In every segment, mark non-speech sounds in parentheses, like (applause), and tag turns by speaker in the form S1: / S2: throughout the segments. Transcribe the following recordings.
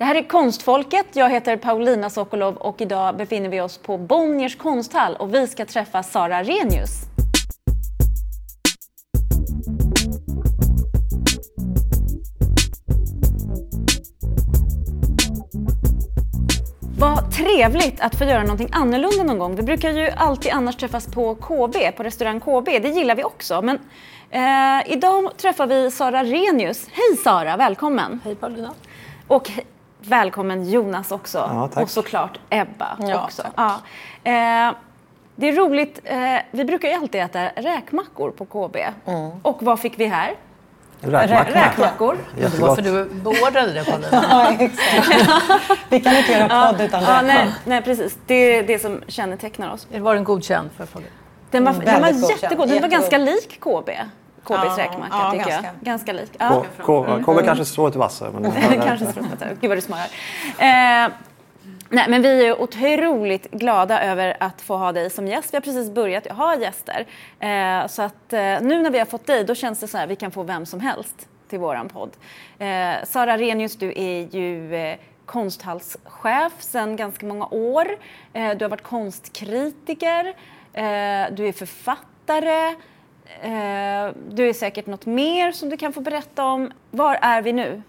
S1: Det här är Konstfolket. Jag heter Paulina Sokolov och idag befinner vi oss på Bonniers konsthall och vi ska träffa Sara Renius. Vad trevligt att få göra någonting annorlunda någon gång. Vi brukar ju alltid annars träffas på KB, på restaurang KB. Det gillar vi också. Men eh, idag träffar vi Sara Renius. Hej Sara, välkommen!
S2: Hej Paulina!
S1: Och välkommen Jonas också.
S3: Ja, tack.
S1: och såklart Ebba
S2: Ja,
S1: också.
S2: tack.
S1: Ja. Eh, det är roligt, eh, vi brukar ju alltid äta räkmackor på KB.
S2: Mm.
S1: Och vad fick vi här? Räkmackor.
S2: Det var för du beordrade det Paulina. (laughs)
S4: Ja, exakt. Vi kan inte göra podd utan
S1: Ja,
S4: räkmacka.
S1: nej, nej, precis. Det är det som kännetecknar oss.
S2: Var den godkänd för Paulina?
S1: Den var,
S4: Mm,
S1: den var jättegod. Den var ganska lik KB. KBs
S4: Ja,
S1: räkmacka
S4: ja,
S1: tycker
S4: ganska.
S1: jag. Ganska lik. Ja.
S3: K- K- Kommer kanske strået vassare. Men (laughs)
S1: Kanske strumpat. Gud vad du smarar. Eh, nej, men vi är otroligt glada över att få ha dig som gäst. Vi har precis börjat ha gäster. Eh, så att eh, nu när vi har fått dig, då känns det så här, vi kan få vem som helst till våran podd. Eh, Sara Renius, du är ju eh, konsthallschef sedan ganska många år. Eh, du har varit konstkritiker. Du är författare. Eh, du är säkert något mer som du kan få berätta om. Var är vi nu?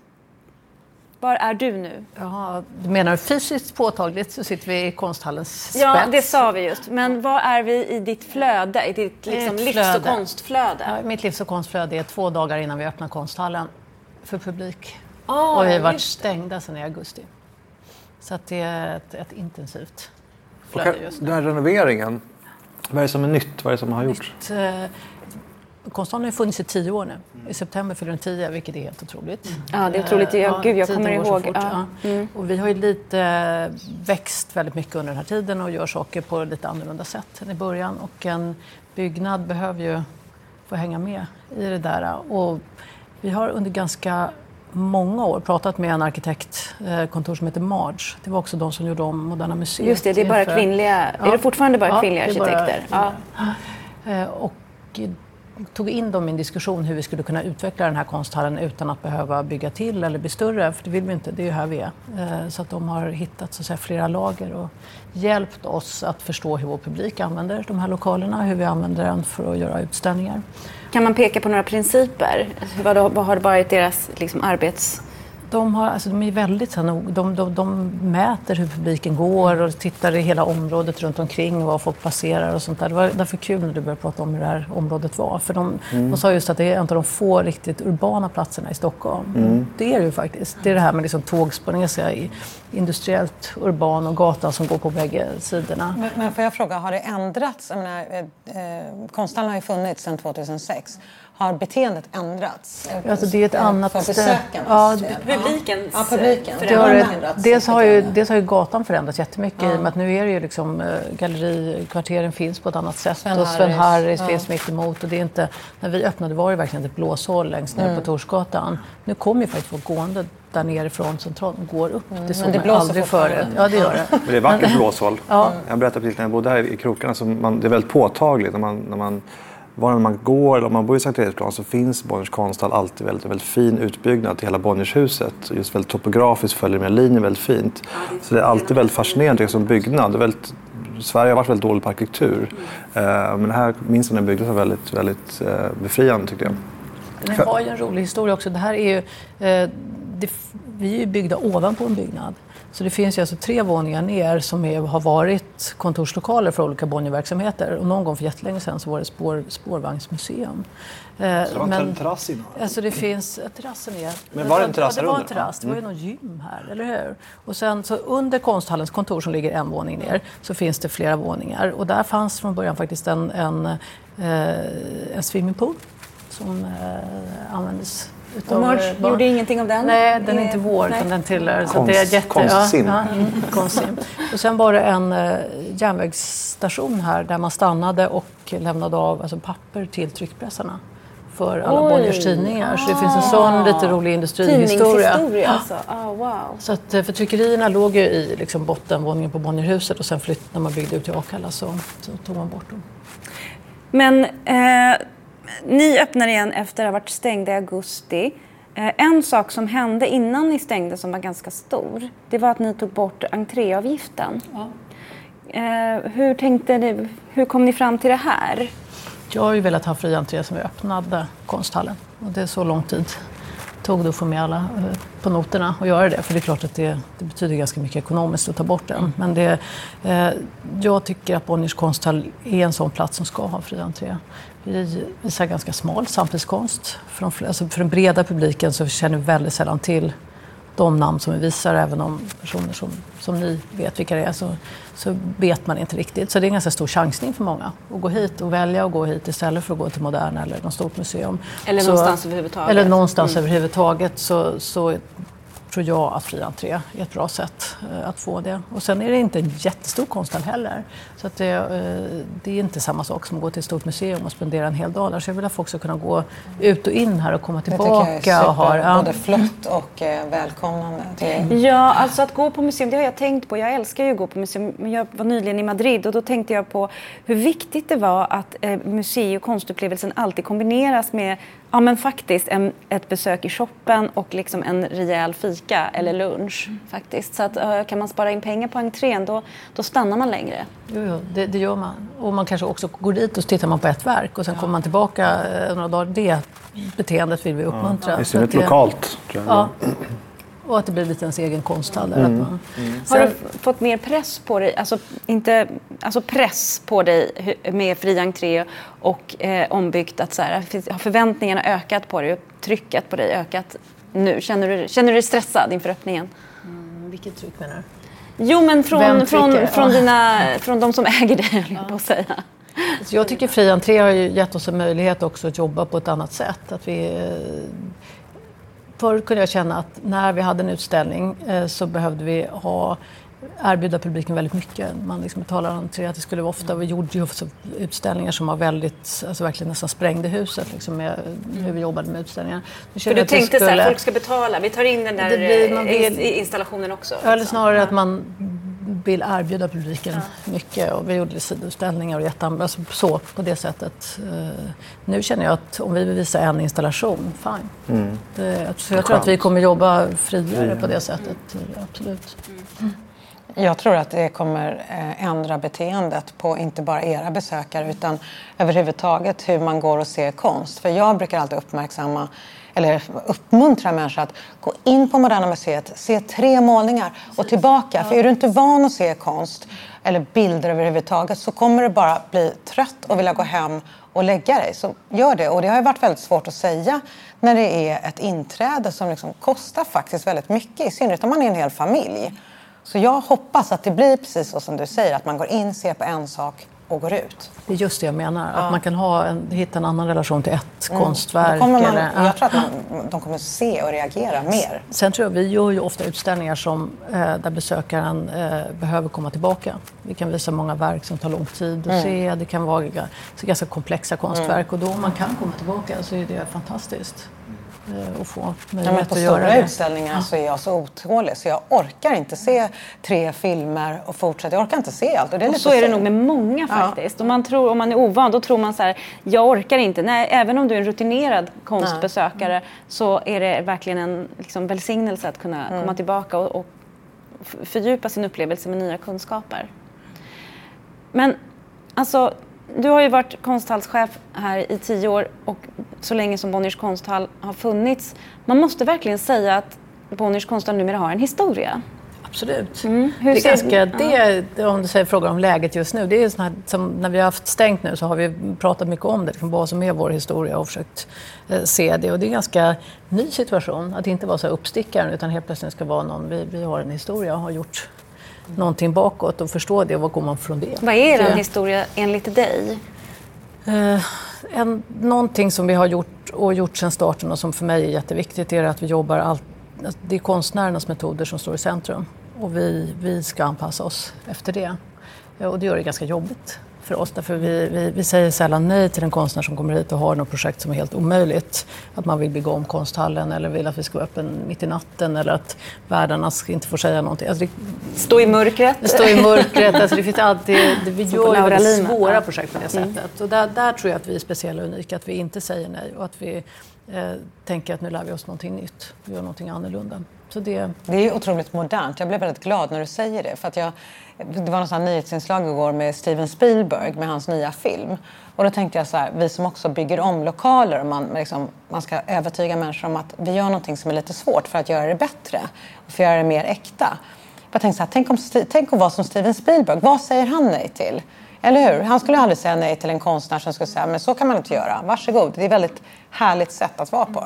S1: Var är du nu?
S2: Ja, du menar fysiskt påtagligt så sitter vi i konsthallens spets.
S1: Ja, det sa vi just. Men var är vi i ditt flöde? I ditt liksom, livs och
S2: flöde.
S1: konstflöde?
S2: Ja, mitt livs och konstflöde är två dagar innan vi öppnar konsthallen för publik.
S1: Ah,
S2: och vi har varit
S1: just
S2: stängda sedan i augusti. Så att det är ett, ett intensivt
S3: Och
S2: flöde just nu.
S3: den här renoveringen, vad är det som är nytt? Vad är det som har gjorts?
S2: Eh, Konsthallen har funnits i tio år nu. I september fyller den tio, vilket är helt otroligt.
S1: Ja, det är otroligt. Ja, gud, jag kommer ihåg. Ja. Mm.
S2: Och vi har ju lite eh, växt väldigt mycket under den här tiden och gör saker på lite annorlunda sätt än i början. Och en byggnad behöver ju få hänga med i det där. Och vi har under ganska många år pratat med en arkitektkontor som heter Marge. Det var också de som gjorde om Moderna Museet.
S1: Just det, det är bara kvinnliga.
S2: Ja.
S1: Är det fortfarande bara kvinnliga
S2: är bara
S1: arkitekter? Ja.
S2: Eh, Och eh, tog in dem i en diskussion hur vi skulle kunna utveckla den här konsthallen utan att behöva bygga till eller bli större, för det vill vi inte, det är ju här vi är. Eh, så att de har hittat så att säga, flera lager och hjälpt oss att förstå hur vår publik använder de här lokalerna, hur vi använder den för att göra utställningar.
S1: Kan man peka på några principer? Vad, vad har varit deras liksom, arbets...
S2: De, har, alltså, de är väldigt så här, de, de, de mäter hur publiken går och tittar i hela området runt omkring var folk passerar och sånt där. Det var därför kul när du började prata om hur det här området var. För de, de sa just att det är en av de få riktigt urbana platserna i Stockholm. Det är det ju faktiskt. Det är det här med liksom tågspår så här, i industriellt urban och gatan som går på bägge sidorna.
S4: Men, men får jag fråga, har det ändrats? Jag menar, eh, eh, konsthallen har ju funnits sedan 2006. Har beteendet ändrats?
S2: Alltså, det är ett
S4: eh,
S2: annat
S4: För besökarna?
S2: Ja,
S1: Publikens
S4: Ja, publiken.
S2: Det har,
S4: ändrats
S2: dels, har ju, dels har ju gatan förändrats jättemycket i och med att nu är det ju liksom, eh, gallerikvarteren finns på ett annat sätt
S4: Sven
S2: och Sven
S4: Harris,
S2: Harris
S4: ja.
S2: finns mitt emot och det är inte, när vi öppnade var det verkligen ett blåshål längst ner
S4: Mm.
S2: på Torsgatan. Nu kommer ju faktiskt folk gående där nerifrån centralen går upp. Det såg
S4: Mm. det
S2: man
S4: blåser
S2: aldrig förut. Ja, det gör det.
S3: Men det är vackert blåshål.
S2: Ja.
S3: Jag berättade precis när jag bodde här i krokarna, så man, det är väldigt påtagligt. När man, när man, var man går eller om man bor i Sankt Eriksplan så finns Bonniers konsthall alltid väldigt, väldigt fin utbyggnad till hela Bonniershuset. Och Just väldigt topografiskt följer med linjen väldigt fint. Så det är alltid väldigt fascinerande som byggnad. Det är väldigt, Sverige har varit väldigt dåligt på arkitektur. Eh, men det här minns jag när byggdes var väldigt, väldigt eh, befriande tyckte jag.
S2: Den har ju en rolig historia också. Det här är ju, eh, det, vi är ju byggda ovanpå en byggnad. Så det finns ju alltså tre våningar ner som är, har varit kontorslokaler för olika Bonnierverksamheter. Och någon gång för jättelänge sedan så var det spår, spårvagnsmuseum. Eh,
S3: Så det var en terrass innan?
S2: Alltså det finns, terrassen är...
S3: Men var det en terrass
S2: ja, det var en terrass. Det var ju någon gym här, eller hur? Och sen så under konsthallens kontor som ligger en våning ner så finns det flera våningar. Och där fanns från början faktiskt en, en, eh, en swimmingpool som eh, användes utav...
S1: Och Marge
S2: eh, barn.
S1: gjorde ingenting av den?
S2: Nej, den är inte vår,
S1: nej.
S2: utan den tillhör... så
S3: Konst-
S2: det är jätte,
S3: konstsim.
S2: Ja, ja, mm, konstsim. Och sen var det en eh, järnvägsstation här där man stannade och lämnade av alltså, papper till tryckpressarna för alla
S1: Oj.
S2: Bonniers tidningar. Så det finns en sån lite rolig industrihistoria.
S1: Alltså. Ah, wow.
S2: Så att, eh, för tryckerierna låg ju i liksom, bottenvåningen på Bonnierhuset och sen flytt, när man byggde ut till Akalla så, så tog man bort dem.
S1: Men eh, ni öppnar igen efter att ha varit stängda i augusti. Eh, en sak som hände innan ni stängde som var ganska stor, det var att ni tog bort entréavgiften. Ja. Eh, hur, tänkte ni, hur kom ni fram till det här?
S2: Jag har ju velat ha fri entré som vi öppnade konsthallen. Och det är så lång tid tog det att få med alla eh, på noterna och göra det. För det är klart att det, det betyder ganska mycket ekonomiskt att ta bort den. Men det, eh, jag tycker att Bonniers konsthall är en sån plats som ska ha fri entré. Vi visar ganska smal samtidskonst. För, de, alltså för den breda publiken så känner vi väldigt sällan till de namn som vi visar, även om personer som, som ni vet vilka det är, så, så vet man inte riktigt. Så det är en ganska stor chansning för många att gå hit och välja att gå hit istället för att gå till Moderna eller något stort museum.
S1: Eller
S2: så,
S1: någonstans överhuvudtaget.
S2: Eller någonstans mm. överhuvudtaget. Så, så tror jag att fri entré är ett bra sätt eh, att få det. Och sen är det inte en jättestor konsthall heller. Så att det, eh, det, är inte samma sak som att gå till ett stort museum och spendera en hel dag där. Så jag vill att folk ska kunna gå ut och in här och komma tillbaka.
S4: Det tycker jag är super, har, ja. både flott och eh, välkomnande.
S1: Till... Ja, alltså att gå på museum, det har jag tänkt på. Jag älskar ju att gå på museum. Jag var nyligen i Madrid och då tänkte jag på hur viktigt det var att eh, musei och konstupplevelsen alltid kombineras med Ja men faktiskt en, ett besök i shoppen och liksom en rejäl fika eller lunch. Mm. faktiskt. Så att, kan man spara in pengar på entrén då, då stannar man längre.
S2: Jo, jo det, det, gör man. Och man kanske också går dit och tittar man på ett verk och sen ja. kommer man tillbaka uh, några dagar. Det beteendet vill vi uppmuntra. Ja,
S3: I synnerhet lokalt. Tror jag. Ja.
S2: Och att det blir lite ens egen konsthall.
S1: Mm. Mm. Har du fått mer press på dig, alltså, inte, alltså press på dig med fri entré och eh, ombyggt? Att, så här, har förväntningarna ökat på dig och trycket på dig ökat nu? Känner du, känner du dig stressad inför öppningen?
S2: Mm, vilket tryck menar du?
S1: Jo, men från, från, från, dina, från de som äger dig, höll jag på att säga.
S2: Jag tycker fri entré har gett oss en möjlighet också att jobba på ett annat sätt. Att vi, eh, Förut kunde jag känna att när vi hade en utställning eh, så behövde vi ha erbjuda publiken väldigt mycket. Man liksom betalade entré, att det skulle vara ofta. Vi gjorde ju utställningar som var väldigt, alltså verkligen nästan sprängde huset liksom med hur vi jobbade med utställningar.
S1: För du tänkte skulle, så här, folk ska betala, vi tar in den där blir, vill, installationen också?
S2: Ja, eller snarare ja. att man vill erbjuda publiken ja. mycket och vi gjorde sidoutställningar och jätteandra alltså så på det sättet. Uh, nu känner jag att om vi vill visa en installation, fine. Mm. Det, så jag tror att vi kommer jobba friare mm. på det sättet, absolut. Mm.
S4: Jag tror att det kommer eh, ändra beteendet på inte bara era besökare utan överhuvudtaget hur man går och ser konst. För jag brukar alltid uppmärksamma eller uppmuntra människor att gå in på Moderna Museet, se tre målningar och tillbaka. För är du inte van att se konst eller bilder överhuvudtaget så kommer du bara bli trött och vilja gå hem och lägga dig. Så gör det. Och det har varit väldigt svårt att säga när det är ett inträde som liksom kostar faktiskt väldigt mycket. I synnerhet om man är en hel familj. Så jag hoppas att det blir precis så som du säger, att man går in, ser på en sak och går ut.
S2: Det är just det jag menar, ja. att man kan ha en, hitta en annan relation till ett mm. konstverk.
S4: Man, eller, jag tror att man, de kommer se och reagera mer.
S2: Sen tror jag, vi gör ju ofta utställningar som, eh, där besökaren eh, behöver komma tillbaka. Vi kan visa många verk som tar lång tid att mm. se. Det kan vara ganska komplexa konstverk mm. och då om man kan komma tillbaka så är det fantastiskt. Eh, och få möjlighet
S4: ja,
S2: att göra det.
S4: På stora utställningar ja. så är jag så otålig så jag orkar inte se tre filmer och fortsätta. Jag orkar inte se allt.
S1: Och, det är och så är det nog med många faktiskt. Ja. Om, man tror, om man är ovan då tror man så här, jag orkar inte. Nej, även om du är en rutinerad konstbesökare Nej. så är det verkligen en liksom, välsignelse att kunna mm. komma tillbaka och, och fördjupa sin upplevelse med nya kunskaper. Men alltså du har ju varit konsthallschef här i tio år och så länge som Bonniers konsthall har funnits. Man måste verkligen säga att Bonniers konsthall numera har en historia.
S2: Absolut. Mm. det är ganska, det, om du säger frågar om läget just nu, det är sån här, som när vi har haft stängt nu så har vi pratat mycket om det, liksom vad som är vår historia och försökt eh, se det. Och det är en ganska ny situation, att inte vara så uppstickaren utan helt plötsligt ska vara någon, vi, vi har en historia och har gjort någonting bakåt och förstå det och vad går man från det.
S1: Vad är er historia enligt dig?
S2: Eh, en, någonting som vi har gjort och gjort sedan starten och som för mig är jätteviktigt är att vi jobbar allt, det är konstnärernas metoder som står i centrum och vi, vi ska anpassa oss efter det. Och det gör det ganska jobbigt för oss. Därför vi, vi, vi, säger sällan nej till en konstnär som kommer hit och har något projekt som är helt omöjligt. Att man vill bygga om konsthallen eller vill att vi ska vara öppen mitt i natten eller att värdarna inte får säga någonting. Alltså det,
S1: stå i mörkret.
S2: Stå i mörkret. Alltså det finns alltid, det, vi gör ju väldigt svåra projekt på det sättet. Mm. Och där, där tror jag att vi är speciella och unika, att vi inte säger nej och att vi eh, tänker att nu lär vi oss någonting nytt, vi gör någonting annorlunda.
S4: Så det... det är otroligt modernt. Jag blev väldigt glad när du säger det. För att jag, det var något nyhetsinslag igår med Steven Spielberg med hans nya film. Och då tänkte jag så här, vi som också bygger om lokaler och man, liksom, man ska övertyga människor om att vi gör någonting som är lite svårt för att göra det bättre och för att göra det mer äkta. Jag tänkte så här, tänk, om, tänk om vara som Steven Spielberg. Vad säger han nej till? Eller hur? Han skulle aldrig säga nej till en konstnär som skulle säga men så kan man inte göra. Varsågod. Det är ett väldigt härligt sätt att vara på.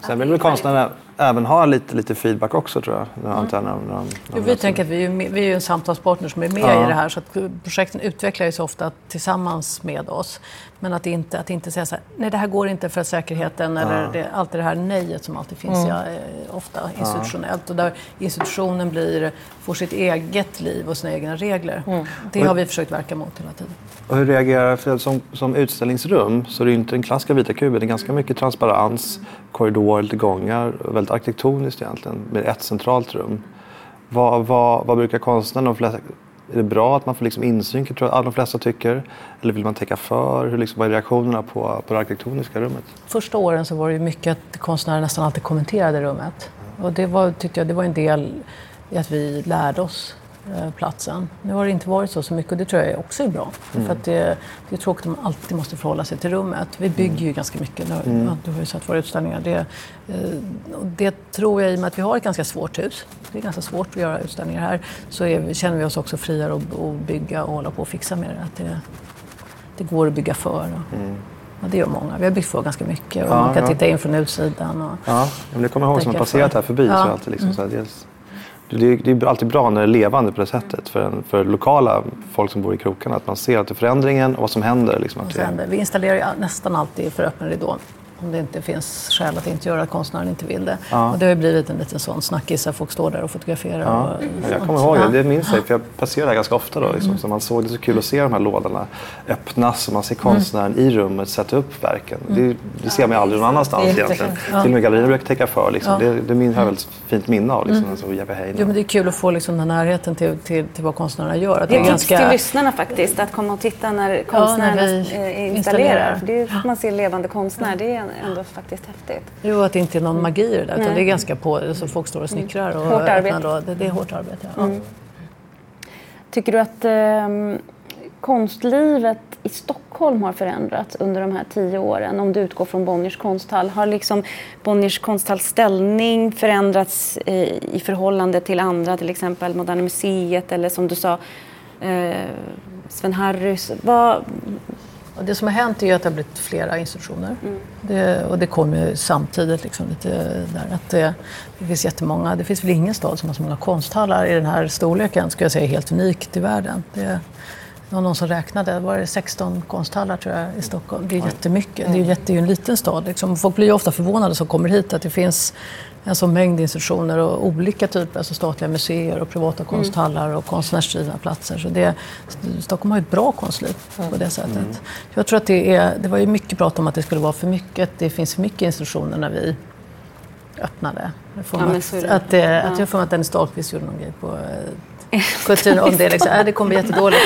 S3: Sen vill väl konstnärerna även ha lite, lite feedback också tror jag. Mm. När, när,
S2: när, jo, vi tänker att vi är, med, vi är en samtalspartner som är med ja. i det här så att projekten utvecklar sig ofta tillsammans med oss. Men att inte, att inte säga så här, nej det här går inte för säkerheten ja. eller det, allt det här nejet som alltid finns mm. ja, eh, ofta institutionellt. Och där institutionen blir, får sitt eget liv och sina egna regler. Mm. Det har vi försökt verka mot hela tiden.
S3: Och hur reagerar, för som, som utställningsrum så är det inte den klassiska vita kuben, det är ganska mycket transparens, korridor, lite gångar, väldigt arkitektoniskt egentligen, med ett centralt rum. Vad, vad, vad brukar konstnärerna, är det bra att man får liksom insyn, tror jag de flesta tycker? Eller vill man täcka för? Hur liksom, vad är reaktionerna på, på det arkitektoniska rummet?
S2: Första åren så var det mycket att konstnärer nästan alltid kommenterade rummet. Och det var, tyckte jag, det var en del i att vi lärde oss platsen. Nu har det inte varit så, så mycket och det tror jag också är bra. Mm. För att det, det är tråkigt om man alltid måste förhålla sig till rummet. Vi bygger mm. ju ganska mycket. Mm. Du har ju sett våra utställningar. Det, eh, det tror jag i och med att vi har ett ganska svårt hus. Det är ganska svårt att göra utställningar här. Så är, känner vi oss också friare att bygga och hålla på och fixa med det. Att det, det går att bygga för. Och, mm. Ja, det gör många. Vi har byggt för ganska mycket och ja, man kan ja. titta in från utsidan. Och
S3: ja, men det kommer jag ihåg som har passerat här förbi. Så alltid liksom, mm. så här, dels det, det är alltid bra när det är levande på det sättet för, för lokala folk som bor i krokarna. Att man ser att det är förändringen och vad som händer. Liksom, att
S2: det... Vi installerar nästan alltid för öppen ridå om det inte finns skäl att inte göra, att konstnären inte vill det. Ja. Och det har ju blivit en liten sån snackis att folk står där och fotograferar. Ja.
S3: Och, jag kommer ihåg det, det minns jag, för jag passerade ganska ofta då. Liksom. Mm. Så man såg det så kul att se de här lådorna öppnas och man ser konstnären mm. i rummet sätta upp verken. Mm. Det, det, ser man ju aldrig någon annanstans egentligen. Ja. Till och med gallerierna brukar täcka för. Liksom. Ja. Det, det min, har jag väldigt fint minne av. Liksom, mm. alltså,
S2: jo, men det är kul att få liksom, den närheten till, till, till vad konstnärerna gör.
S1: Att det är tips ganska... till lyssnarna faktiskt, att komma och titta när konstnärerna ja, när installerar. installerar. För det är, man ser levande konstnär, det är ändå faktiskt häftigt.
S2: Jo, att det inte är någon magi i det där. Utan det är ganska på, så folk står och snickrar. Och
S1: hårt arbete.
S2: Då, det, det, är hårt arbete, ja. Mm.
S1: Tycker du att eh, konstlivet i Stockholm har förändrats under de här tio åren? Om du utgår från Bonniers konsthall. Har liksom Bonniers konsthalls ställning förändrats eh, i förhållande till andra, till exempel Moderna Museet eller som du sa, eh, Sven Harrys? Vad,
S2: och det som har hänt är att det har blivit flera institutioner. Mm. Det, och det kommer samtidigt. Liksom lite där, att det, det finns jättemånga. Det finns väl ingen stad som har så många konsthallar i den här storleken. Skulle jag säga helt unikt i världen. Det, det var någon som räknade, var det 16 konsthallar tror jag i Stockholm. Det är jättemycket. Det är ju, jätte, det är ju en liten stad. Liksom. Folk blir ju ofta förvånade som kommer hit att det finns en sån mängd institutioner och olika typer, alltså statliga museer och privata mm. konsthallar och konstnärsdrivna platser. Så det, Stockholm har ett bra konstliv på det sättet. Mm. Jag tror att det, är, det var ju mycket prat om att det skulle vara för mycket, det finns för mycket institutioner när vi öppnade. Jag får ja, att, det. att, ja. att jag får att Dennis Dahlqvist gjorde någon grej på eh, (laughs) kulturen om det. Liksom, äh, det kommer bli jättedåligt.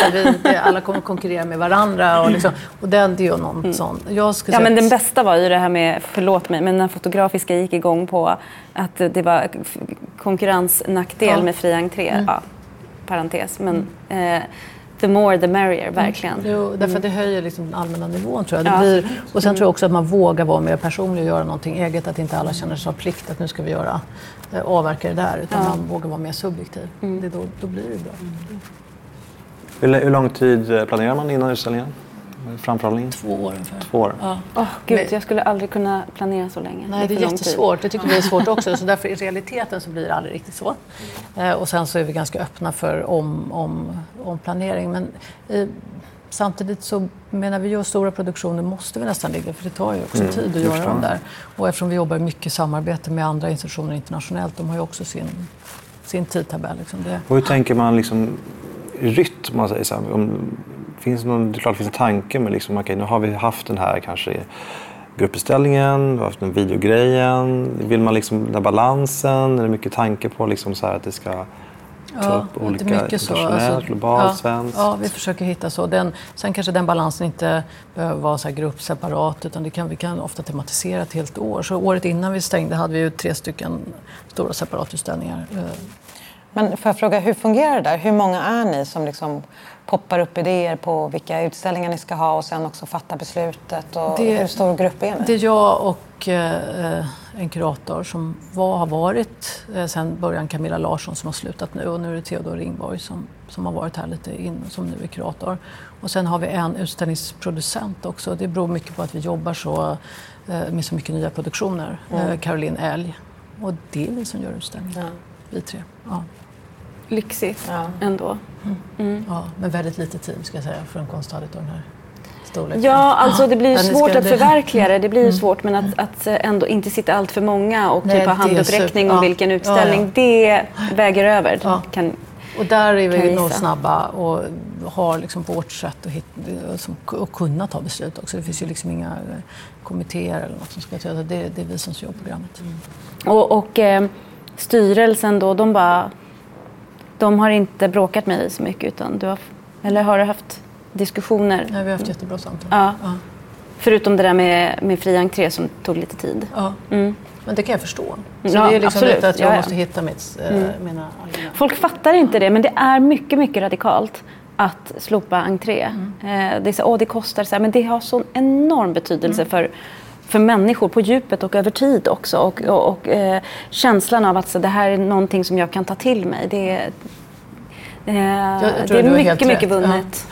S2: Vi, alla kommer konkurrera med varandra. Och, liksom, och det, det är ju någon mm. sån.
S1: Jag ja, men den bästa var ju det här med, förlåt mig, men när Fotografiska gick igång på att det var konkurrensnackdel ja. med fri entré. Mm. Ja, parentes. Men, mm. eh, the more the merrier, mm. verkligen. Mm.
S2: Jo, därför att det höjer liksom den allmänna nivån tror jag. Det blir, och sen tror jag också att man vågar vara mer personlig och göra någonting eget. Att inte alla känner sig ha plikt att nu ska vi göra, avverka det där. Utan ja. man vågar vara mer subjektiv. Mm. Det, då, då blir det bra.
S3: Hur, hur lång tid eh, planerar man innan utställningen? framförhållning?
S2: Två år ungefär.
S3: Två år.
S1: Ja. Oh, Gud, jag skulle aldrig kunna planera så länge.
S2: Nej, det är, det är jättesvårt. Det tycker vi är svårt (laughs) också. Så därför i realiteten så blir det aldrig riktigt så. Eh, och sen så är vi ganska öppna för om, om, om planering. Men eh, samtidigt så menar vi gör stora produktioner måste vi nästan ligga för det tar ju också mm, tid att göra dem där. Och eftersom vi jobbar mycket samarbete med andra institutioner internationellt, de har ju också sin, sin tidtabell. Liksom. Det...
S3: Och hur tänker man liksom rytm. Man säger så här, om, finns någon, det är klart det finns en tanke med liksom, okay, nu har vi haft den här kanske gruppbeställningen, vi har haft den videogrejen. Vill man liksom den här balansen? Är det mycket tanke på liksom så att det ska ta
S2: Ja,
S3: upp olika
S2: det är mycket så.
S3: internationellt,
S2: Alltså,
S3: globalt,
S2: ja,
S3: svenskt?
S2: Ja, vi försöker hitta så. Den, sen kanske den balansen inte behöver vara så här gruppseparat utan det kan, vi kan ofta tematisera ett helt år. Så året innan vi stängde hade vi ju tre stycken stora separatutställningar. Eh,
S4: Men får jag fråga, hur fungerar det där? Hur många är ni som liksom poppar upp idéer på vilka utställningar ni ska ha och sen också fattar beslutet? Och
S2: Det-
S4: hur stor grupp är ni?
S2: Det är jag och eh, en kurator som var, har varit eh, sen början Camilla Larsson som har slutat nu och nu är det Theodor Ringborg som, som har varit här lite in, som nu är kurator. Och sen har vi en utställningsproducent också. Det beror mycket på att vi jobbar så, eh, med så mycket nya produktioner. Eh, Caroline Elg. Och det är vi som gör utställningen. Vi tre. Ja.
S1: Lyxigt
S4: Ja.
S1: ändå.
S2: Ja, men väldigt lite team ska jag säga för en konsthall av den här storleken.
S1: Ja, alltså det blir ju svårt att förverkliga det. Det blir ju svårt, men att, att ändå inte sitta allt för många och
S2: Nej,
S1: typ ha handuppräckning om
S2: ja.
S1: vilken utställning,
S2: ja.
S1: det väger över.
S2: Ja.
S1: Kan,
S2: Och där är vi nog snabba och har liksom vårt sätt att, hitta, som, att kunna ta beslut också. Det finns ju liksom inga eh, kommittéer eller något som ska ta det. Det är vi som gör programmet.
S1: och och eh, styrelsen då, de bara... De har inte bråkat med dig så mycket, utan du har... Eller har du haft diskussioner?
S2: Nej, vi har haft jättebra samtal.
S1: Ja.
S2: Ja.
S1: Förutom det där med, med fri entré som tog lite tid.
S2: Ja.
S1: Mm.
S2: Men det kan jag förstå. Så
S1: Ja,
S2: det är liksom
S1: absolut.
S2: lite att jag
S1: Ja, ja.
S2: måste hitta mitt, eh, mina argument.
S1: Folk fattar inte det, men det är mycket, mycket radikalt att slopa entré.
S2: Mm.
S1: Eh, det, är så, åh, det kostar, så här, men det har sån enorm betydelse
S2: Mm.
S1: för, för människor på djupet och över tid också. Och, och, och eh, känslan av att så, det här är någonting som jag kan ta till mig. Det, eh,
S2: jag
S1: det
S2: tror
S1: är mycket,
S2: helt
S1: mycket vunnet.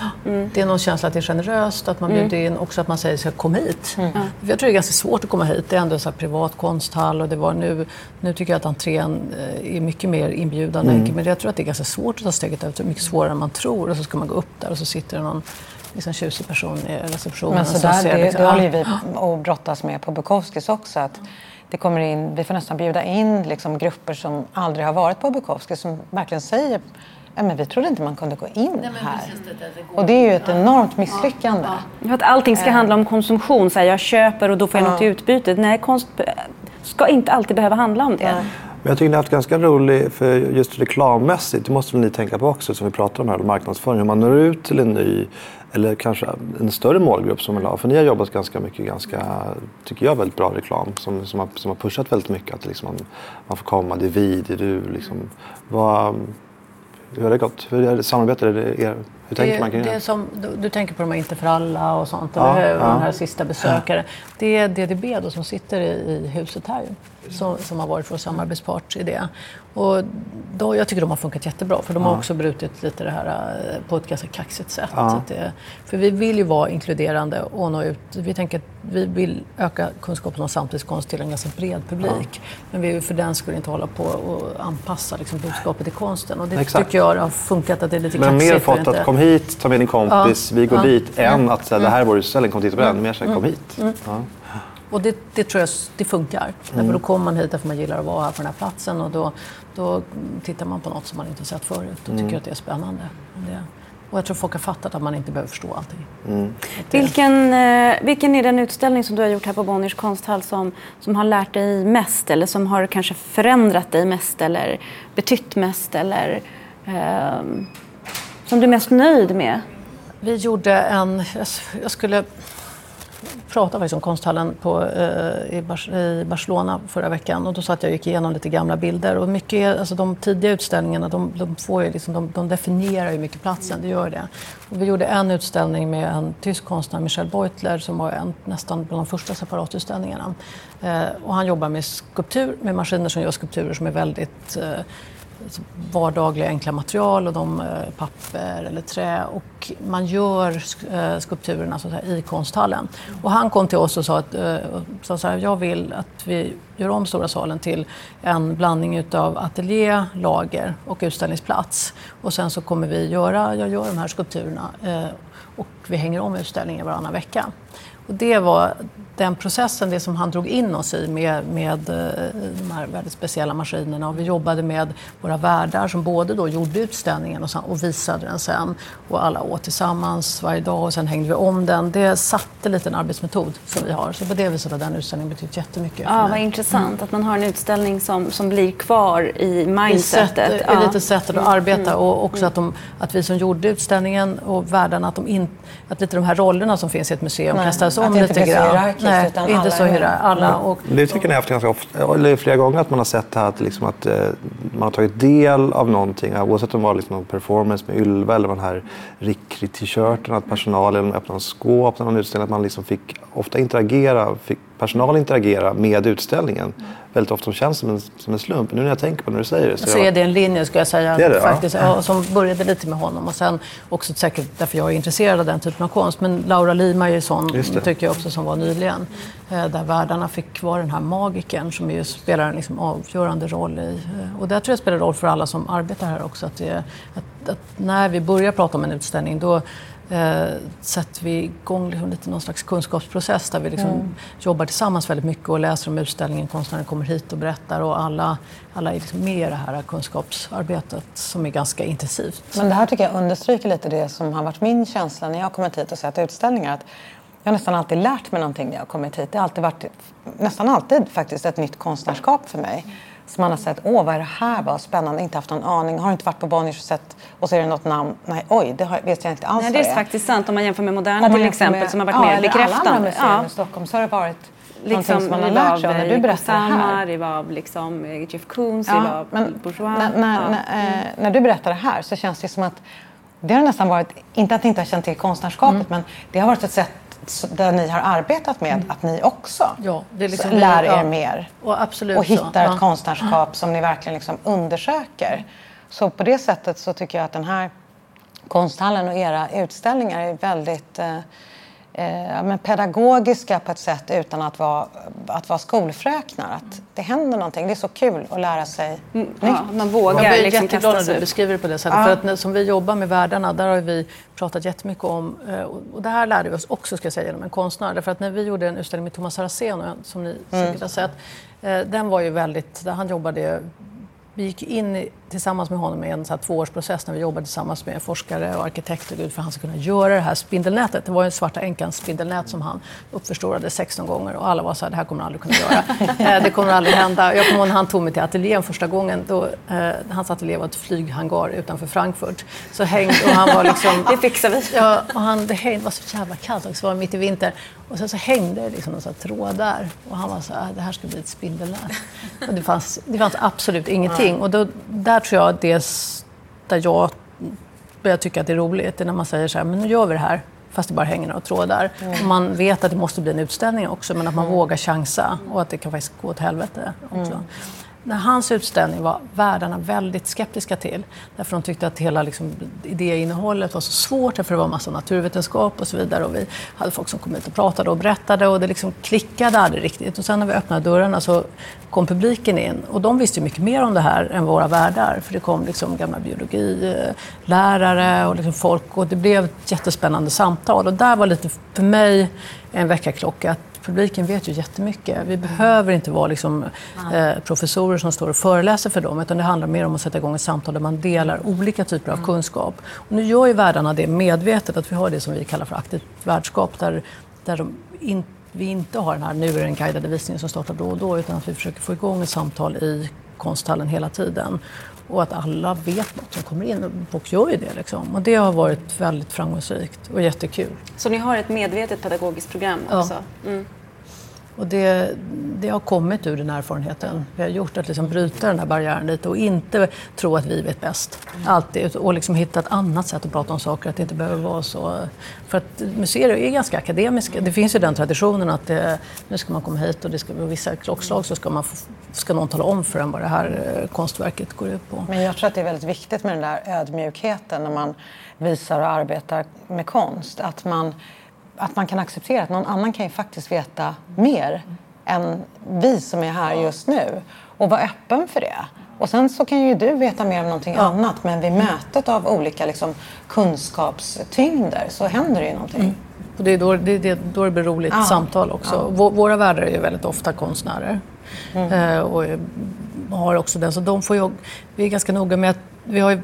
S2: Det är någon känsla att det är generöst, att man bjuder in, också att man säger så här, kom hit. För Jag tror det är ganska svårt att komma hit. Det är ändå en så privat konsthall och det var nu, nu tycker jag att entrén eh, är mycket mer inbjudande. Men jag tror att det är ganska svårt att ta steget ut, mycket svårare än man tror. Och så ska man gå upp där och så sitter det någon liksom, tjusig person i receptionen.
S4: Men så där,
S2: ser
S4: det,
S2: liksom-
S4: det
S2: Ja.
S4: håller ju vi och brottas med på Bukowskis också. Att det kommer in, vi får nästan bjuda in liksom grupper som aldrig har varit på Bukowskis som verkligen säger Ja, men vi trodde inte man kunde gå in här. Och det är ju ett enormt misslyckande.
S1: För att allting ska handla om konsumtion. Så här, jag köper och då får jag något i utbyte. Nej, konst ska inte alltid behöva handla om det.
S3: Men jag tycker ni har haft ganska rolig, för just reklammässigt, det måste väl ni tänka på också som vi pratar om här, marknadsföring. Hur man når ut till en ny, eller kanske en större målgrupp som vill ha. För ni har jobbat ganska mycket, ganska, tycker jag, väldigt bra reklam som, som, har, som har pushat väldigt mycket. Att liksom man, man får komma, det är vi, det är du. Liksom. Vad, hur har det gått? Hur samarbetar er? Hur tänker
S2: det,
S3: man kring
S2: det?
S3: det?
S2: som, du, du tänker på de här Inte för alla och sånt,
S3: Ja,
S2: eller hur?
S3: ja.
S2: Den här sista besökare. Det är DDB då som sitter i, i huset här som, som har varit vår samarbetspart i det. Och då, jag tycker de har funkat jättebra för de har också brutit lite det här eh, på ett ganska kaxigt sätt.
S3: Ja.
S2: Det, för vi vill ju vara inkluderande och nå ut. Vi tänker att vi vill öka kunskapen om samtidskonst till en ganska bred publik. Men vi vill för den skulle inte hålla på och anpassa liksom, budskapet i konsten. Och det
S3: Exakt.
S2: tycker jag har funkat att det är lite
S3: Men
S2: kaxigt.
S3: mer
S2: och
S3: fått att kom hit, ta med din kompis, vi går
S2: Ja. Mm.
S3: dit, än att säga det här är vår utställning, kom dit på den. Mer så här, kom hit. Ja.
S2: Och det, det tror jag det funkar. Därför då kommer man hit därför man gillar att vara här på den här platsen och då, då tittar man på något som man inte sett förut och tycker att det är spännande. Och Det, och jag tror folk har fattat att man inte behöver förstå allting. Det-
S1: Vilken, eh, vilken är den utställning som du har gjort här på Bonniers konsthall som, som har lärt dig mest eller som har kanske förändrat dig mest eller betytt mest eller ehm, som du är mest nöjd med?
S2: Vi gjorde en... Jag skulle pratade faktiskt om konsthallen på, eh, i, Bar- i Barcelona förra veckan. Och då satt jag och gick igenom lite gamla bilder. Och mycket, alltså de tidiga utställningarna de, de, får ju liksom, de, de definierar ju mycket platsen, det gör det. Och vi gjorde en utställning med en tysk konstnär, Michel Beutler, som var en, nästan bland de första separatutställningarna. Eh, och han jobbar med skulptur, med maskiner som gör skulpturer som är väldigt eh, vardagliga enkla material och de eh, papper eller trä och man gör eh, skulpturerna så här, i konsthallen. Och han kom till oss och sa att eh, sa så här, jag vill att vi gör om Stora salen till en blandning utav ateljé, lager och utställningsplats. Och sen så kommer vi göra, jag gör de här skulpturerna och vi hänger om utställningen varannan vecka. Och det var den processen, det som han drog in oss i med, med eh, de här väldigt speciella maskinerna. Och vi jobbade med våra värdar som både då gjorde utställningen och, och visade den sen. Och alla åt tillsammans varje dag och sen hängde vi om den. Det satte lite en arbetsmetod som vi har. Så på det viset har den utställningen betytt jättemycket.
S1: Ja, vad intressant mm. att man har en utställning som, som blir kvar i mindsetet.
S2: I, sätt, ja. lite sättet att arbeta mm. och också att, de, att vi som gjorde utställningen och värdarna, att, de in, att lite de här rollerna som finns i ett museum kastades om lite grann. Nej, utan inte alla så hur alla.
S3: Mm. Och, det tycker ni har haft ganska ofta, eller flera gånger att man har sett här att, liksom att eh, man har tagit del av någonting. Oavsett om det var liksom någon performance med Ylva eller den här Rickri-t-shirten. Att personalen öppnade skåp när någon utställning. Att man liksom fick ofta interagera, fick personal interagera med utställningen. Mm. Väldigt ofta känns som en, som en slump. Nu när jag tänker på när du säger det.
S2: Så, så jag... är det en linje skulle jag säga. Det det, faktiskt, ja. Ja, som började lite med honom och sen också säkert därför jag är intresserad av den typen av konst. Men Laura Lima är ju sån, tycker jag också, som var nyligen. Eh, där världarna fick vara den här magiken som ju spelar en liksom avgörande roll i. Eh, och det tror jag spelar roll för alla som arbetar här också. Att, det, att, att när vi börjar prata om en utställning då sätter vi igång liksom lite någon slags kunskapsprocess där vi liksom mm. jobbar tillsammans väldigt mycket och läser om utställningen. Konstnären kommer hit och berättar och alla, alla är liksom med i det här kunskapsarbetet som är ganska intensivt.
S4: Men det här tycker jag understryker lite det som har varit min känsla när jag har kommit hit och sett utställningar. Att jag har nästan alltid lärt mig någonting när jag har kommit hit. Det har alltid varit, nästan alltid faktiskt, ett nytt konstnärskap för mig. Så man har sett, åh vad är det här, vad spännande, inte haft någon aning, har inte varit på Bonniers och sett och så är det något namn, nej oj, det har, vet jag inte alls
S1: Nej, det är, faktiskt sant om man jämför med Moderna till exempel med, som har varit ja, mer bekräftande. Alla andra
S4: museer ja. i Stockholm så har det varit liksom, som man har lärt sig av när du berättar det här.
S1: Det var liksom eh, Jeff Koons, ja, det var men Bourgeois.
S4: När, när, ja. när, äh, när, du berättar det här så känns det som att det har nästan varit, inte att inte har känt till konstnärskapet, mm. men det har varit ett sätt där ni har arbetat med mm. att ni också ja, liksom, lär er ja. mer
S2: och,
S4: och hittar så. ett konstnärskap som ni verkligen liksom undersöker. Så på det sättet så tycker jag att den här konsthallen och era utställningar är väldigt eh, men pedagogiska på ett sätt utan att vara, att vara skolfröknar. Att det händer någonting. Det är så kul att lära sig mm, nytt. Ja,
S1: man vågar
S2: jag blir liksom jätteglad när du beskriver det på det sättet. Ja. För att när, som vi jobbar med världarna, där har vi pratat jättemycket om, eh, och det här lärde vi oss också ska jag säga, genom en konstnär. Därför att när vi gjorde en utställning med Thomas Saraceno, som ni mm. säkert har sett, eh, den var ju väldigt, där han jobbade vi gick in tillsammans med honom i en så här tvåårsprocess när vi jobbade tillsammans med forskare och arkitekter för att han ska kunna göra det här spindelnätet. Det var ju Svarta änkans spindelnät som han uppförstorade 16 gånger och alla var så här, det här kommer han aldrig kunna göra. (laughs) Eh, det kommer aldrig hända. Jag kommer ihåg när han tog mig till ateljén första gången. Då, eh, hans ateljé var ett flyghangar utanför Frankfurt. Så hängde, och han var liksom, (laughs)
S1: det fixar vi.
S2: Ja, och han, det, hängde, var så jävla kallt också, det var mitt i vinter. Och sen så hängde det liksom några trådar och han var så här, det här ska bli ett spindelnät. Och det, fanns, det fanns absolut (laughs) ingenting. Och då, där tror jag det där jag börjar tycka att det är roligt, det är när man säger så här, men nu gör vi det här fast det bara hänger några trådar. Mm. Man vet att det måste bli en utställning också, men att man mm. vågar chansa och att det kan faktiskt gå åt helvete också. Mm när hans utställning var värdarna väldigt skeptiska till. Därför de tyckte att hela liksom, idéinnehållet var så svårt, för det var en massa naturvetenskap och så vidare. Och vi hade folk som kom hit och pratade och berättade och det liksom klickade aldrig riktigt. Och sen när vi öppnade dörrarna så kom publiken in och de visste mycket mer om det här än våra värdar. För det kom liksom gamla biologilärare och liksom folk och det blev ett jättespännande samtal. Och där var lite för mig en väckarklocka publiken vet ju jättemycket. Vi behöver inte vara liksom, eh, professorer som står och föreläser för dem utan det handlar mer om att sätta igång ett samtal där man delar olika typer av mm. kunskap. Och nu gör ju världarna det medvetet, att vi har det som vi kallar för aktivt värdskap där, där de in, vi inte har den här nu är den guidade visningen som startar då och då utan att vi försöker få igång ett samtal i konsthallen hela tiden. Och att alla vet något som kommer in. Och gör ju det. Liksom. Och det har varit väldigt framgångsrikt och jättekul.
S1: Så ni har ett medvetet pedagogiskt program också? Ja. Mm.
S2: Och det, det, har kommit ur den erfarenheten vi har gjort, att liksom bryta den här barriären lite och inte tro att vi vet bäst. Alltid. Och liksom hitta ett annat sätt att prata om saker, att det inte behöver vara så. För att museer är ganska akademiska. Det finns ju den traditionen att det, nu ska man komma hit och det ska, vissa klockslag så ska, man, ska någon tala om för en vad det här eh, konstverket går ut på.
S4: Men jag tror att det är väldigt viktigt med den där ödmjukheten när man visar och arbetar med konst. Att man att man kan acceptera att någon annan kan ju faktiskt veta mer än vi som är här just nu och vara öppen för det. Och sen så kan ju du veta mer om någonting ja. annat men vid mötet av olika liksom, kunskapstyngder så händer det ju någonting. Mm.
S2: Och det är då det, det, då det blir roligt
S4: Ja.
S2: samtal också. Vå- Våra värdar är ju väldigt ofta konstnärer. Eh, och har också den. Så de får ju, vi är ganska noga med att vi har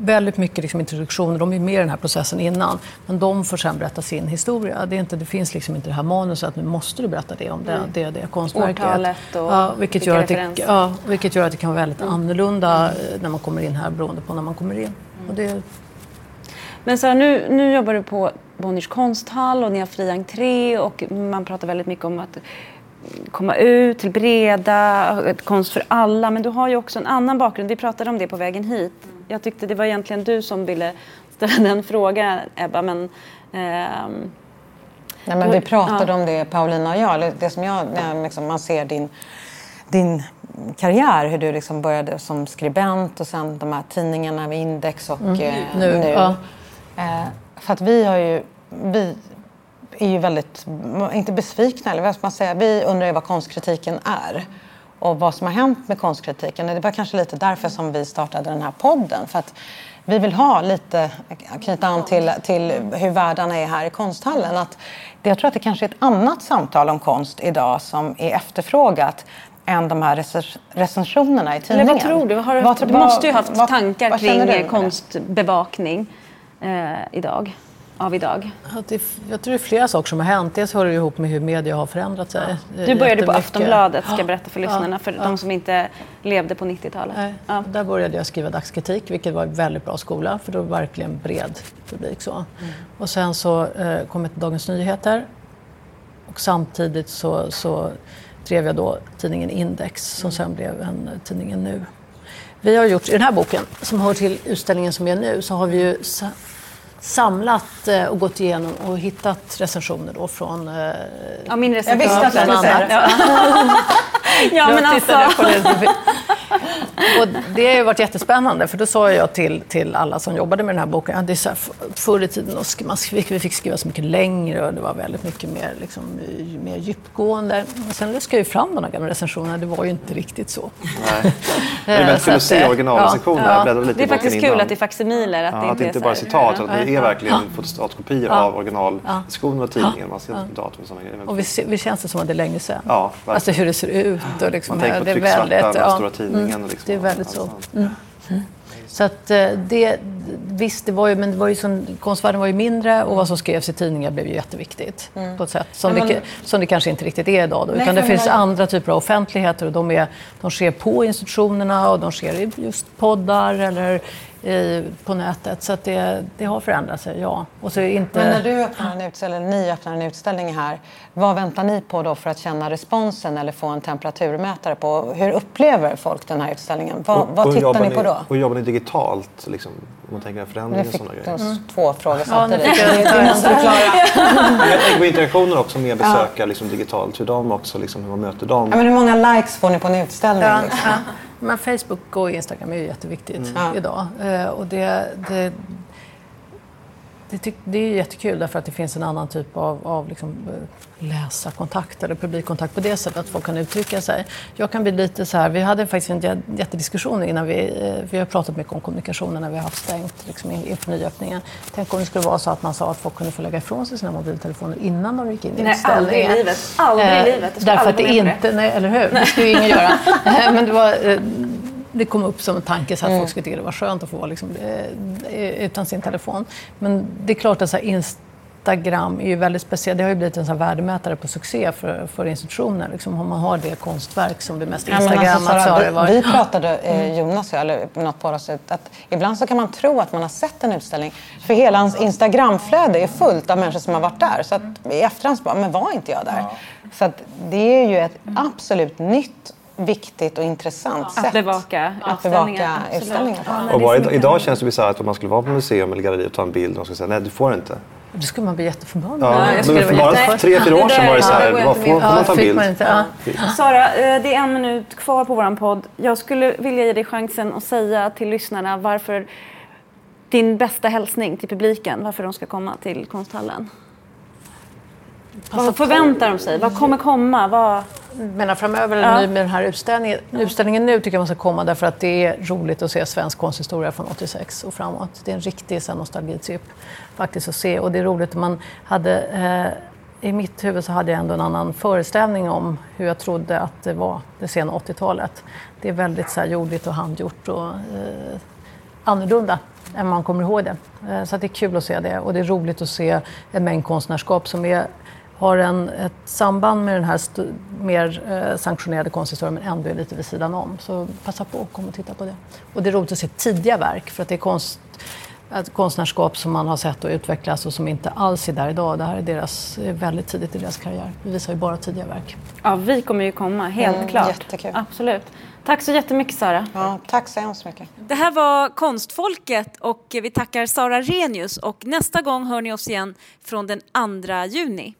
S2: väldigt mycket liksom introduktioner. De är med i den här processen innan. Men de får sen berätta sin historia. Det, är inte, det finns liksom inte det här manuset att nu måste du berätta det om det, det, det konstverket.
S1: Årtalet och
S2: ja, vilket, gör att det, ja, vilket gör att det kan vara väldigt annorlunda eh, när man kommer in här beroende på när man kommer in. Och det,
S1: Men Sara, nu, nu jobbar du på Bonniers konsthall och ni har fri entré och man pratar väldigt mycket om att komma ut till breda, konst för alla. Men du har ju också en annan bakgrund. Vi pratade om det på vägen hit. Jag tyckte det var egentligen du som ville ställa den frågan, Ebba. Men, ehm,
S4: Nej, men vi pratade
S1: Ja.
S4: om det, Paulina och jag. Det som jag när jag liksom, man ser din, din karriär, hur du liksom började som skribent och sen de här tidningarna med Index och eh,
S2: Nu,
S4: nu.
S2: ja.
S4: Eh, för att vi har ju, vi är ju väldigt, inte besvikna, eller vad ska man säga, vi undrar ju vad konstkritiken är. Och vad som har hänt med konstkritiken. Det var kanske lite därför som vi startade den här podden. För att vi vill ha lite, knyta an till, till hur världarna är här i konsthallen. Att det, jag tror att det kanske är ett annat samtal om konst idag som är efterfrågat än de här recens- recensionerna i
S1: eller
S4: tidningen.
S1: vad tror du? Har, du-
S4: Vad-
S1: du måste ju ha haft
S4: vad-
S1: tankar
S4: vad
S1: kring konstbevakning eh, idag. Av idag.
S2: Ja, det, jag tror det är flera saker som har hänt. Dels hör det ihop med hur media har förändrat sig. eh,
S1: Du började på. Aftonbladet, ska jag berätta för lyssnarna,
S2: Ja,
S1: för
S2: ja.
S1: de som inte levde på 90-talet.
S2: Nej,
S1: Ja.
S2: Där började jag skriva dagskritik, vilket var en väldigt bra skola, för då var det verkligen bred publik. Så. Och sen så eh, kom jag till Dagens Nyheter och samtidigt så, så drev jag då tidningen Index, som sen blev en eh, tidningen Nu. Vi har gjort, i den här boken, som hör till utställningen som är nu, så har vi ju samlat eh, och gått igenom och hittat recensioner då från eh,
S1: Ja, min
S4: Jag
S1: recension.
S4: visste att du skulle säga det.
S1: Ja, ja (laughs) men
S2: jag
S1: alltså.
S2: det. Och det har ju varit jättespännande, för då sa jag till, till alla som jobbade med den här boken att det är så här, förr i tiden man fick, vi fick skriva så mycket längre och det var väldigt mycket mer, liksom, mer djupgående. Men sen luskade jag ju fram de här gamla recensionerna, det var ju inte riktigt så.
S3: Nej. (laughs) Det är väldigt kul att se originalrecensionerna.
S2: ja,
S3: Jag lite
S1: Det är faktiskt
S3: innan.
S1: kul att det är faksimiler. Att
S3: Ja,
S1: det
S3: att
S1: inte
S3: det
S1: är
S3: inte
S1: så
S3: bara är citat, utan det är verkligen fotostatkopior
S2: Ja.
S3: av originalversioner av tidningen. Man ser inte datum och sådana grejer.
S2: Och vi, vi känns det som att det är länge sedan.
S3: Ja, verkligen.
S2: alltså hur det ser ut och liksom,
S3: Man tänker på
S2: det är
S3: trycksvärta,
S2: väldigt,
S3: den
S2: ja,
S3: stora tidningen.
S2: mm,
S3: och liksom,
S2: det är väldigt så. Mm.
S3: sånt.
S2: Så att eh, det, visst, det var ju, men det var ju som, konstvärlden var ju mindre och vad som skrevs i tidningar blev ju jätteviktigt på ett sätt som,
S4: Men
S2: det, som det kanske inte riktigt är idag. Då,
S4: Nej,
S2: utan det finns
S4: man-
S2: andra typer av offentligheter och de, är, de sker på institutionerna och de sker i just poddar eller i, på nätet. Så att det, det har förändrat sig, ja. Och så inte...
S4: Men när du öppnar en utställning, eller ni öppnar en utställning här, vad väntar ni på då för att känna responsen eller få en temperaturmätare på? Hur upplever folk den här utställningen? Vad, vad tittar ni på då?
S3: Och jobbar ni digitalt? Liksom, om man tänker förändringar och sådana grejer.
S4: oss två frågor
S2: Ja,
S4: samtidigt. det klara.
S3: Jag tänker på interaktioner också med besökare liksom, digitalt. Hur de också, liksom, hur man möter dem.
S4: Ja, men hur många likes får ni på en utställning?
S2: Ja,
S4: liksom?
S2: Men Facebook och Instagram är ju jätteviktigt
S4: Ja.
S2: idag. Eh, och det, det, det, tyck, det är jättekul därför att det finns en annan typ av, av liksom, eh, läsarkontakt eller publikkontakt på det sättet att folk kan uttrycka sig. Jag kan bli lite så här, vi hade faktiskt en jä- jättediskussion innan vi, eh, vi har pratat mycket om kommunikationen när vi har haft stängt liksom, in- inför nyöppningen. Tänk om det skulle vara så att man sa att folk kunde få lägga ifrån sig sina mobiltelefoner innan de gick in i
S1: Nej, aldrig i
S2: utställningen.
S1: livet. Aldrig i
S2: Eh,
S1: livet.
S2: Därför att det inte, nej, eller hur? Det skulle ju ingen (laughs) göra. (laughs) Men det, var, det kom upp som en tanke så att folk skulle tycka det var skönt att få vara liksom, eh, utan sin telefon. Men det är klart att så Instagram är ju väldigt speciellt. Det har ju blivit en så här värdemätare på succé för, för institutioner. Liksom, om man har det konstverk som blir mest
S4: Ja, men
S2: instagrammat
S4: alltså,
S2: så har det varit...
S4: vi, (laughs) pratade, eh, Jonas och jag, eller något på oss, att ibland så kan man tro att man har sett en utställning. För hela hans Instagramflöde är fullt av människor som har varit där. Så att i efterhand så bara, men var inte jag där? Så att det är ju ett absolut nytt, viktigt och intressant sätt
S1: Att bevaka
S4: att
S1: utställningar.
S4: bevaka utställningar.
S1: Ja,
S3: Och bara,
S1: så
S3: idag, känns det bisarrt om man skulle vara på museum eller galleri och ta en bild och de skulle säga nej, du får inte.
S2: Då skulle man bli jätteförbannad.
S3: Ja,
S1: jag
S3: men för bara
S1: jätte-
S3: tre, fyra år sedan var det så
S1: ja,
S3: här,
S1: inte
S3: får, man ta
S2: fick
S3: bild?
S2: man inte. Ja.
S1: Sara, eh, det är en minut kvar på vår podd. Jag skulle vilja ge dig chansen att säga till lyssnarna varför din bästa hälsning till publiken, varför de ska komma till konsthallen. Vad förväntar de sig? Vad kommer komma? Vad...
S2: menar framöver ja. med den här utställningen. Utställningen nu tycker jag man ska komma därför att det är roligt att se svensk konsthistoria från 86 och framåt. Det är en riktig nostalgitripp faktiskt att se och det är roligt att man hade eh, i mitt huvud så hade jag ändå en annan föreställning om hur jag trodde att det var det sena 80-talet. Det är väldigt så här jordigt och handgjort och eh, annorlunda än man kommer ihåg det. Eh, så det är kul att se det och det är roligt att se en mängd konstnärskap som är har en, ett samband med den här mer eh, sanktionerade konsthistorien men ändå är lite vid sidan om. Så passa på att komma och titta på det. Och det är roligt att se tidiga verk för att det är konst, ett konstnärskap som man har sett och utvecklas och som inte alls är där idag. Det här är deras, väldigt tidigt i deras karriär. Vi visar ju bara tidiga verk.
S1: Ja, vi kommer ju komma, helt mm, klart.
S4: Jättekul.
S1: Absolut. Tack så jättemycket Sara.
S4: Ja, tack så hemskt mycket.
S1: Det här var Konstfolket och vi tackar Sara Renius och nästa gång hör ni oss igen från den 2 juni.